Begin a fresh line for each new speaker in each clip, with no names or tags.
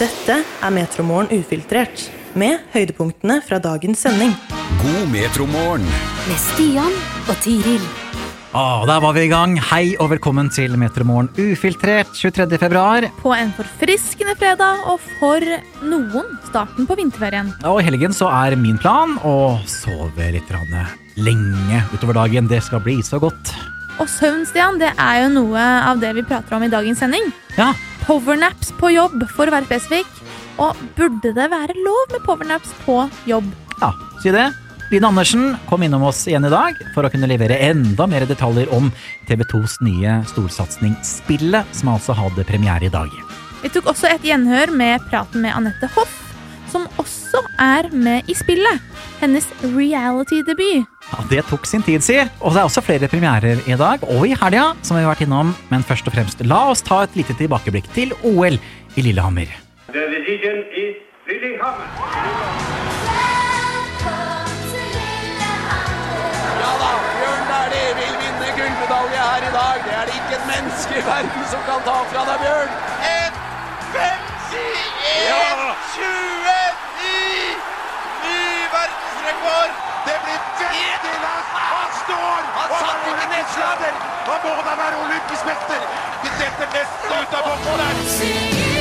Dette er Metromorgen ufiltrert, med høydepunktene fra dagens sending.
God metromorgen.
Med Stian og Tiril.
Ah, der var vi i gang. Hei og velkommen til Metromorgen ufiltrert 23. februar.
på en forfriskende fredag, og for noen starten på vinterferien.
Og i helgen så er min plan å sove litt lenge utover dagen. Det skal bli så godt.
Og søvn, Stian, det er jo noe av det vi prater om i dagens sending.
Ja,
Powernaps på jobb, for å være spesifikk. Og burde det være lov med powernaps på jobb?
ja, si det. Line Andersen kom innom oss igjen i dag for å kunne levere enda mer detaljer om TV2s nye storsatsing Spillet, som altså hadde premiere i dag.
Vi tok også et gjenhør med praten med Anette Hoff, som også er med i spillet. Hennes reality-debut.
Ja, Det tok sin tid, si. Og det er også flere premierer i dag og i helga, som vi har vært innom. Men først og fremst, la oss ta et lite tilbakeblikk til OL i Lillehammer.
The decision is Lillehammer.
Ja her i dag. Det er det ikke et menneske i verden som kan ta fra deg, Bjørn. 1.51,29! Ny verdensrekord! Langt! Han står! Han satt ikke nedslader! Han må da være olympisk! Vi setter nesten ut av boksen der!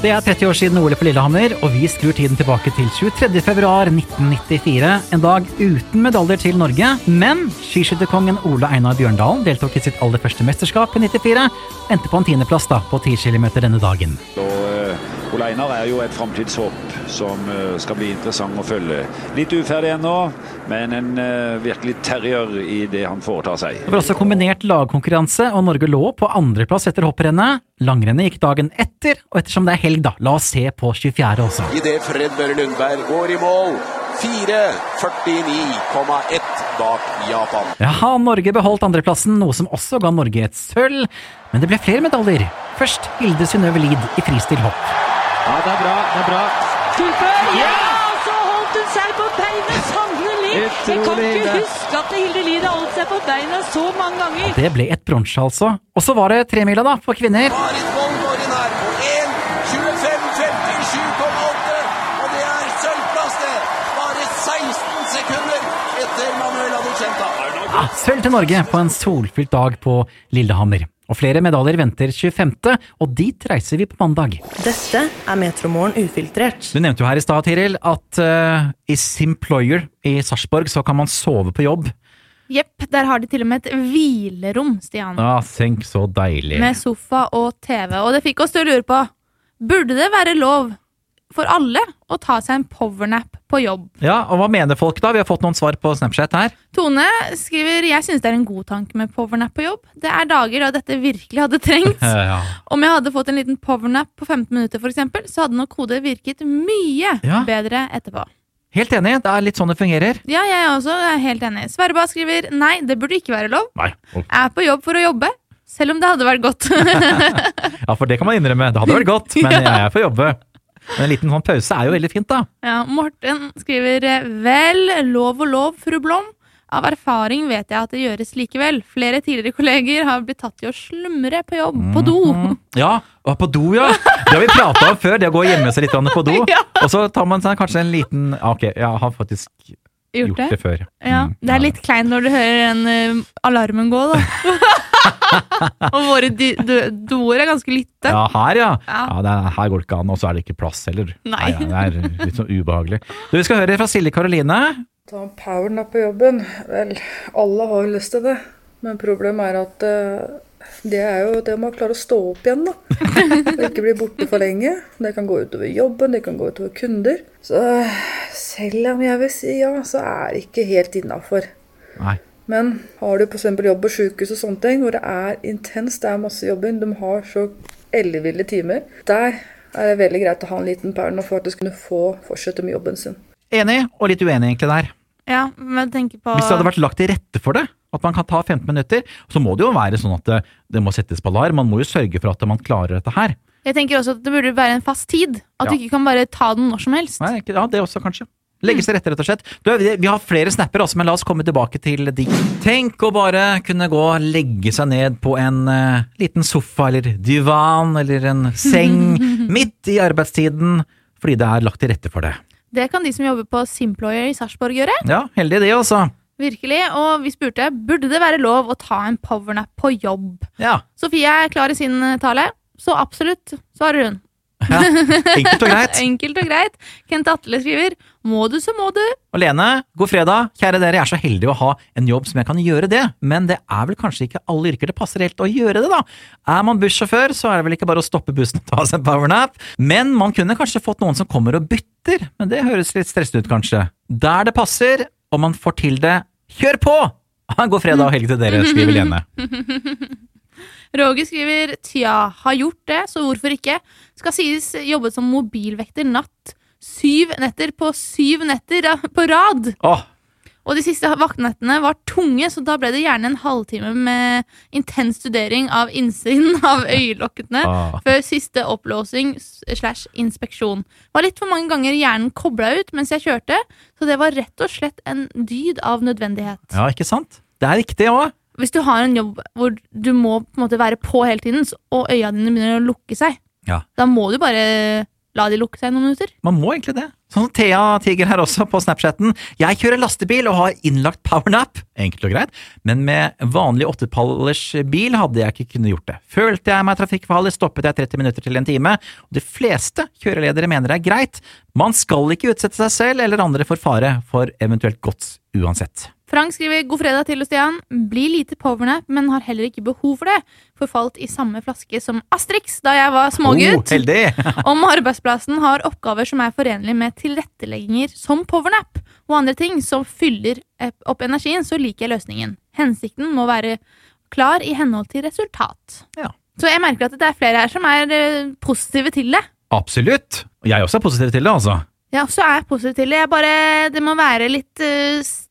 Det er 30 år siden OL på Lillehammer, og vi skrur tiden tilbake til 23. februar 1994. En dag uten medaljer til Norge, men skiskytterkongen Ole Einar Bjørndalen deltok i sitt aller første mesterskap i 94. Endte på en tiendeplass da, på 10 km denne dagen.
Så, eh, Ole Einar er jo et framtidshåp som eh, skal bli interessant å følge. Litt uferdig ennå, men en eh, virkelig terrier i det han foretar seg.
Det var også kombinert lagkonkurranse, og Norge lå på andreplass etter hopprennet. Langrennet gikk dagen etter, og ettersom det er helg, da, la oss se på 24. også.
Idet Fred Børre Lundberg går i mål. 4.49,1 bak Japan.
Jaha, Norge beholdt andreplassen, noe som også ga Norge et sølv. Men det ble flere medaljer. Først Hilde Synnøve Lid i fristilhopp.
Ja, det er bra. Det er bra. Fullfør! Ja! Så holdt hun seg på beina, sannelig! Jeg kan ikke huske at Hilde Lid har holdt seg på beina så mange ganger.
Ja, Det ble et bronse, altså. Og så var det tremila, da, for kvinner.
Marit Wold går inn her på 1.25,57,8. Og det er sølvplass, det. Bare 16 sekunder etter Manuela Ducenta.
Ja, sølv til Norge på en solfylt dag på Lillehammer. Og flere medaljer venter 25., og dit reiser vi på mandag.
Dette er Metromorgen ufiltrert.
Du nevnte jo her i stad, Tiril, at uh, i Simployer i Sarpsborg så kan man sove på jobb.
Jepp, der har de til og med et hvilerom, Stian.
Ja, tenk så deilig.
Med sofa og TV. Og det fikk oss til å lure på Burde det være lov for alle å ta seg en powernap på jobb?
Ja, og hva mener folk da? Vi har fått noen svar på Snapchat her.
Tone skriver jeg synes det er en god tanke med powernap på jobb. Det er dager da dette virkelig hadde trengt.
Ja.
Om jeg hadde fått en liten powernap på 15 minutter, eksempel, så hadde nok hodet virket mye
Ja.
bedre etterpå.
Helt enig, det er litt sånn det fungerer.
Ja, jeg er også er helt enig. Sverba skriver nei, det burde ikke være lov.
Nei.
Jeg er på jobb for å jobbe, selv om det hadde vært godt.
Ja, for det kan man innrømme. Det hadde vært godt, men jeg er på jobbe. Men en liten sånn pause er jo veldig fint, da.
ja, Morten skriver vel, lov og lov, fru Blom. Av erfaring vet jeg at det gjøres likevel. Flere tidligere kolleger har blitt tatt i å slumre på jobb, på do.
Ja, på do, ja. Det har vi prata om før, det å gå og gjemme seg litt på do. Og så tar man seg kanskje en liten Ok, jeg har faktisk
Gjort
gjort det,
det?
før.
Ja,
Mm,
Det er litt kleint når du hører den uh, alarmen gå, da. og våre doer er ganske lytte.
Ja, her, ja.
Ja.
ja det er, her går det ikke an, og så er det ikke plass heller.
Nei.
det er litt sånn ubehagelig. Du, Vi skal høre fra Silje Karoline.
Ta en powernap på jobben. Vel, alle har jo lyst til det. Men problemet er at eh, det er jo det med å klare å stå opp igjen, da. Og ikke bli borte for lenge. Det kan gå utover jobben, det kan gå utover kunder. Så selv om jeg vil si ja, så er det ikke helt innafor. Men har du f.eks. jobb på sykehus og sånne ting, hvor det er intenst, det er masse jobbing, de har så elleville timer, der er det veldig greit å ha en liten powernap for at du kunne få fortsette med jobben sin.
Enig, og litt uenig egentlig der.
Ja, men tenk på
Hvis det hadde vært lagt til rette for det, at man kan ta 15 minutter, så må det jo være sånn at det, det må settes på alarm. Man må jo sørge for at man klarer dette her.
Jeg tenker også at det burde være en fast tid. At
Ja.
du ikke kan bare ta den når som helst.
Nei, ikke, ja, det også kanskje. Legge seg rette, rett og slett. Du, vi har flere snapper også, men la oss komme tilbake til de. Tenk å bare kunne gå og legge seg ned på en uh, liten sofa eller divan eller en seng midt i arbeidstiden, fordi det er lagt til rette for det.
Det kan de som jobber på Simployer i Sarpsborg gjøre.
Ja, heldig det, altså.
Virkelig. Og vi spurte burde det være lov å ta en powernap på jobb.
Ja,
Sofie er klar i sin eh, tale, så absolutt, svarer hun.
enkelt og greit.
Enkelt og greit. Kent Atle skriver må du, så må du.
Og Lene, god fredag. Kjære dere, jeg er så heldig å ha en jobb som jeg kan gjøre det, men det er vel kanskje ikke alle yrker det passer helt å gjøre det, da. Er man bussjåfør, så er det vel ikke bare å stoppe bussen og ta seg en powernap, men man kunne kanskje fått noen som kommer og bytter, men det høres litt stressende ut, kanskje. Der det passer, og man får til det, kjør på! Ha en god fredag og helg til dere, skriver Lene.
Roger skriver tja, har gjort det, så hvorfor ikke? Skal sies jobbet som mobilvekter natt. Syv netter på syv netter på rad.
Åh,
Og de siste vaktnettene var tunge, så da ble det gjerne en halvtime med intens studering av innsiden av øyelokkene
Ah.
før siste opplåsing s- slash inspeksjon. Var litt for mange ganger hjernen kobla ut mens jeg kjørte, så det var rett og slett en dyd av nødvendighet.
ja, ikke sant? Det er riktig òg.
Hvis du har en jobb hvor du må på en måte være på hele tiden, og øya dine begynner å lukke seg,
Ja.
da må du bare la de lukke seg noen minutter.
Man må egentlig det. Sånn Thea Tiger her også på Snapchatten. Jeg kjører lastebil og har innlagt powernap. Enkelt og greit. Men med vanlig åttepallers bil hadde jeg ikke kunnet gjort det. Følte jeg meg trafikkfarlig, stoppet jeg 30 minutter til en time. Og de fleste kjøreledere mener det er greit. Man skal ikke utsette seg selv eller andre for fare for eventuelt gods uansett.
Frank skriver god fredag til Stian. Blir lite powernap, men har heller ikke behov for det. Forfalt i samme flaske som Astrix da jeg var
Oh,
smågutt.
heldig!
Om arbeidsplassen har oppgaver som er forenlige med tilrettelegginger som powernap og andre ting som fyller opp energien, så liker jeg løsningen. Hensikten må være klar i henhold til resultat.
Ja.
Så jeg merker at det er flere her som er eh, positive til det.
Absolutt. Og jeg også er positiv til det, altså.
Jeg også er positiv til det. Jeg bare, det må være litt s-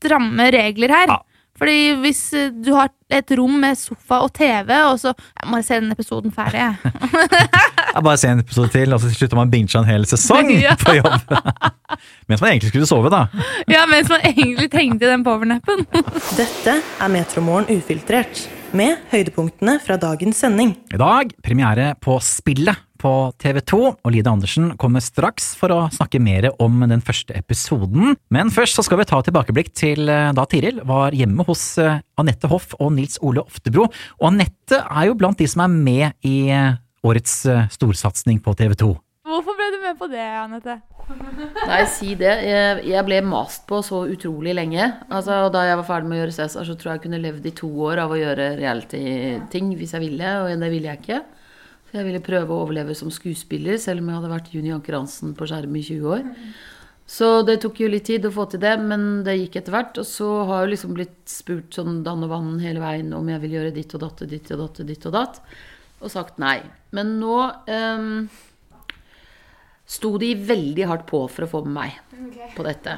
stramme regler her.
Ja.
Fordi hvis eh, du har et rom med sofa og TV, og så Jeg må se den episoden ferdig, jeg.
Jeg bare se en episode til, og så slutter man å binge en hel sesong
Ja.
på jobb. Mens man egentlig skulle sove, da.
Ja, mens man egentlig trengte den powernappen.
Dette er Metromorgen ufiltrert, med høydepunktene fra dagens sending.
I dag premiere på Spillet på TV2, og Lide Andersen kommer straks for å snakke mer om den første episoden. Men først så skal vi ta tilbakeblikk til eh, da Tiril var hjemme hos eh, Anette Hoff og Nils Ole Oftebro. Og Anette er jo blant de som er med i eh, årets storsatsing på TV2.
Hvorfor ble du med på det, Anette?
Nei, si det. Jeg, jeg ble mast på så utrolig lenge. Altså, da jeg var ferdig med å gjøre Cæsar, så tror jeg jeg kunne levd i to år av å gjøre reality-ting hvis jeg ville, og det ville jeg ikke. Så jeg ville prøve å overleve som skuespiller, selv om jeg hadde vært Juni Anker Hansen på skjerm i 20 år. Så det tok jo litt tid å få til det, men det gikk etter hvert. Og så har jeg liksom blitt spurt sånn dann og vann hele veien om jeg vil gjøre ditt og datt og ditt og datt og og datt, og sagt nei. Men nå ehm, sto de veldig hardt på for å få med meg på dette.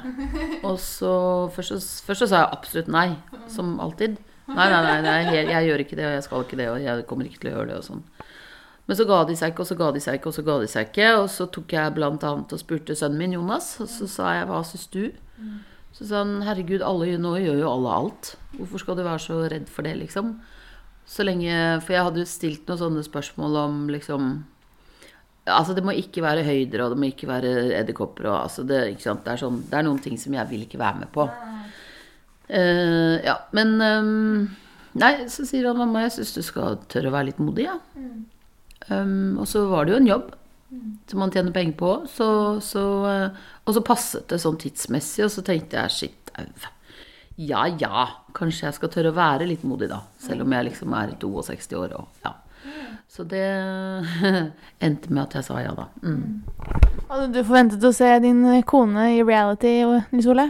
Og så først, så- først så sa jeg absolutt nei, som alltid. Nei, nei, nei, nei jeg, jeg gjør ikke det, og jeg skal ikke det, og jeg kommer ikke til å gjøre det, og sånn. Men så ga de seg ikke, og så ga de seg ikke, og så ga de seg ikke. Og så tok jeg blant annet og spurte sønnen min, Jonas, og så sa jeg hva syns du? Så sa han herregud, alle, nå gjør jo alle alt. Hvorfor skal du være så redd for det, liksom? Så lenge For jeg hadde jo stilt noen sånne spørsmål om liksom Altså, det må ikke være høyder, og det må ikke være edderkopper, altså det. Det, er sånn, det er noen ting som jeg vil ikke være med på. Uh, ja, men um, Nei, så sier han mamma, jeg syns du skal tørre å være litt modig, ja. Um, og så var det jo en jobb som man tjener penger på. Så, så, uh, og så passet det sånn tidsmessig, og så tenkte jeg shit au. Ja ja, kanskje jeg skal tørre å være litt modig, da. Selv om jeg liksom er 62 år og ja. Så det endte med at jeg sa ja, da. Mm.
Hadde du forventet å se din kone i reality, Nils Ole?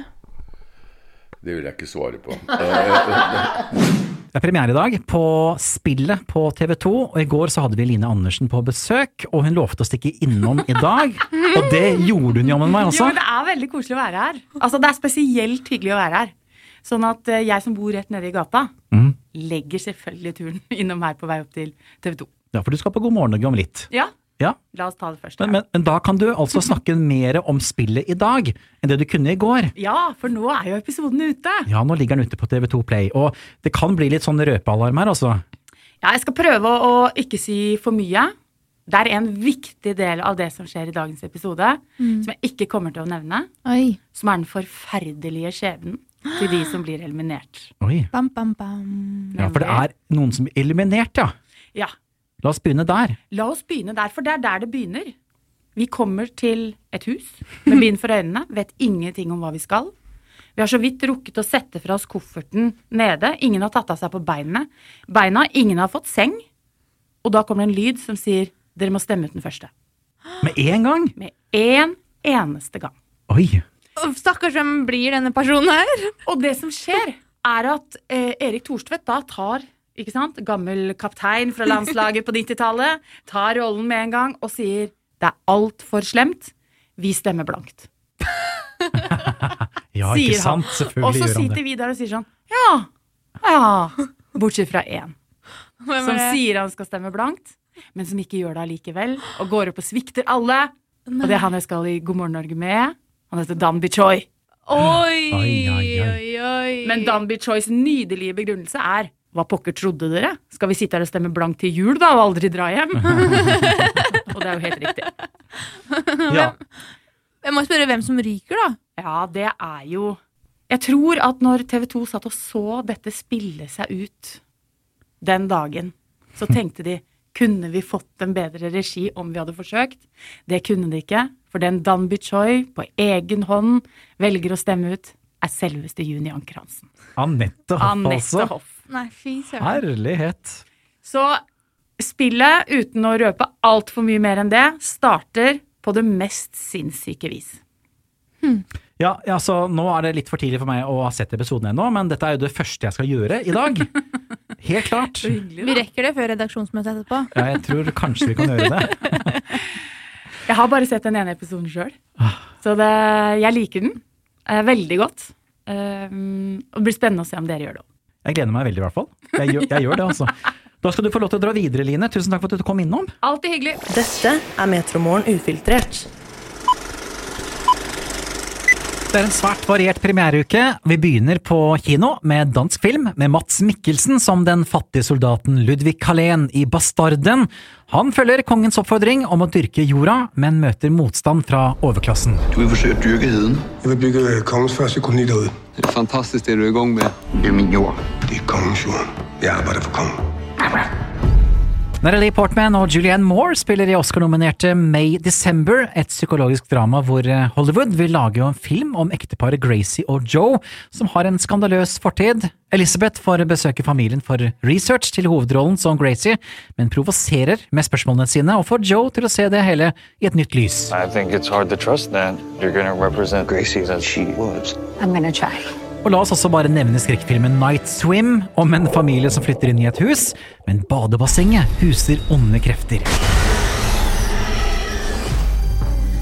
Det vil jeg ikke svare på.
Det er premiere i dag på Spillet på TV2, og i går så hadde vi Line Andersen på besøk, og hun lovte å stikke innom i dag. Og det gjorde hun jammen meg
Jo,
også.
men det er veldig koselig å være her. Altså, Det er spesielt hyggelig å være her. Sånn at eh, jeg som bor rett nede i gata,
Mm.
Legger selvfølgelig turen innom her på vei opp til TV 2.
Ja, for du skal på God morgen Norge om litt.
Ja,
Ja.
La oss ta det først.
Men, men, men da kan du altså snakke mer om spillet i dag enn det du kunne i går.
Ja, for nå er jo episoden ute.
Ja, nå ligger den ute på TV2 Play, og det kan bli litt sånn røpealarm her, altså.
Ja, jeg skal prøve å ikke si for mye. Det er en viktig del av det som skjer i dagens episode,
Mm.
som jeg ikke kommer til å nevne.
Oi.
Som er den forferdelige skjebnen til de som blir eliminert.
Oi.
Bam, bam, bam.
Ja, for det er noen som blir eliminert, ja.
Ja.
La oss begynne der.
La oss begynne der, for det er der det begynner. Vi kommer til et hus med bind for øynene, vet ingenting om hva vi skal. Vi har så vidt rukket å sette fra oss kofferten nede. Ingen har tatt av seg på beinene. Beina, ingen har fått seng. Og da kommer det en lyd som sier dere må stemme ut den første.
Med en gang?
Med én eneste gang.
Oi.
Stakkars, hvem blir denne personen her?
Og det som skjer, er at eh, Erik Thorstvedt da tar ikke sant, gammel kaptein fra landslaget på 90-tallet, tar rollen med en gang og sier det er altfor slemt, vi stemmer blankt.
Ja,
sier
ikke sant?
han.
Selvfølgelig
Og så sitter
vi
Vidar og sier sånn ja, ja, bortsett fra én. Som sier han skal stemme blankt, men som ikke gjør det allikevel, og går opp og svikter alle. Og det er han jeg skal i God morgen Norge med. Han heter Dan Bichoy.
Oi,
Oi, oi, oi.
oi, oi.
Men Dan Bichoys nydelige begrunnelse er hva pokker trodde dere? Skal vi sitte her og stemme blankt til jul, da, og aldri dra hjem? og det er jo helt riktig.
Ja.
Jeg må spørre hvem som ryker, da.
Ja, det er jo Jeg tror at når TV 2 satt og så dette spille seg ut den dagen, så tenkte de kunne vi fått en bedre regi om vi hadde forsøkt? Det kunne de ikke, for den Dan Choi på egen hånd velger å stemme ut, er selveste Juni Anker Hansen.
Anette Hoff,
Anette
altså.
Hoff.
Nei, fy søren.
Herlighet.
Så spillet, uten å røpe altfor mye mer enn det, starter på det mest sinnssyke vis.
Ja, ja, så nå er det litt for tidlig for meg å ha sett episoden ennå, men dette er jo det første jeg skal gjøre i dag. Helt klart.
Vi rekker det før redaksjonsmøtet etterpå.
Ja, jeg tror kanskje vi kan gjøre det.
Jeg har bare sett den ene episoden sjøl, så det, jeg liker den eh, veldig godt. Um, og det blir spennende å se om dere gjør det òg.
Jeg gleder meg veldig, i hvert fall. Jeg gjør, jeg gjør det, altså. Da skal du få lov til å dra videre, Line. Tusen takk for at du kom innom.
Alltid hyggelig.
Dette er Metromorgen ufiltrert.
Det er en svært variert premiereuke. Vi begynner på kino med dansk film med Mats Mikkelsen som den fattige soldaten Ludvig Kalén i Bastarden. Han følger kongens oppfordring om å dyrke jorda, men møter motstand fra overklassen.
Du vil forsøke å dyrke heden?
Jeg vil bygge kongens første koloni derude.
Det er fantastisk det du er i gang med. Det er min jord.
Det er kongens jord. Jeg arbeider for kongen.
Natalie Portman og Julianne Moore spiller i Oscar-nominerte May December, et psykologisk drama hvor eh, Hollywood vil lage en film om ekteparet Gracie og Joe, som har en skandaløs fortid. Elizabeth får besøke familien for research til hovedrollen som Gracie, men provoserer med spørsmålene sine og får Joe til å se det hele i et nytt lys.
I think it's hard to trust that you're going to represent Gracie as she was.
I'm gonna try.
Og la oss også bare nevne skrekkfilmen Night Swim, om en familie som flytter inn i et hus, men badebassenget huser onde krefter.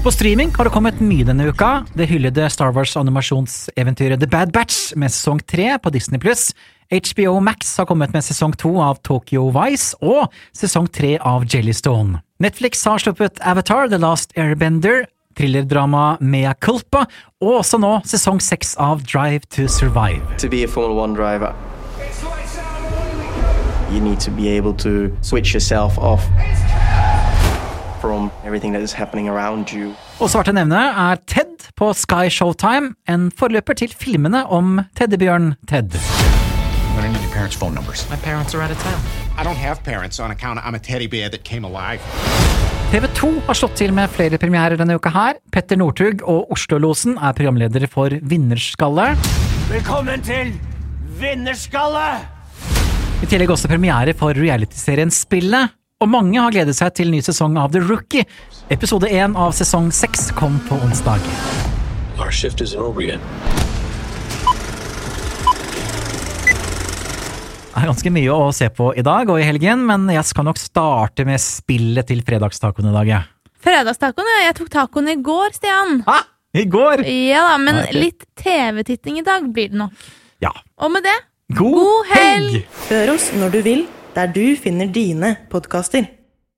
På streaming har det kommet mye denne uka. Det hyllede Star Wars-animasjonseventyret The Bad Batch med sesong tre på Disney Pluss. HBO Max har kommet med sesong to av Tokyo Vice og sesong tre av Jellystone. Netflix har sluppet Avatar The Last Airbender, thrillerdrama Mea Culpa, og også nå sesong seks av Drive to Survive.
To be a Formula One driver, you need to be able to switch yourself off from everything that is happening around you.
Og svarte nevne er Ted på Sky Showtime, en forløper til filmene om teddybjørn Ted.
I'm gonna need your parents' phone numbers.
My parents are out of town.
I don't have parents on account I'm a teddy bear that came alive.
TV 2 har slått til med flere premierer denne uka her. Petter Northug og Oslo-losen er programledere for Vinnerskalle.
Velkommen til Vinnerskalle!
I tillegg også premiere for realityserien Spillet. Og mange har gledet seg til ny sesong av The Rookie. Episode én av sesong seks kom på onsdag.
Our shift is over yet.
Er ganske mye å se på i dag og i helgen, men jeg skal nok starte med spillet til fredagstacoen i dag. jeg.
Fredagstacoen, ja. Jeg tok tacoen i går, Stian.
I går?
Ja da, men
Ah, ok.
litt TV-titting i dag blir det nok.
Ja.
Og med det,
God,
God helg!
Hør oss når du vil, der du finner dine podkaster.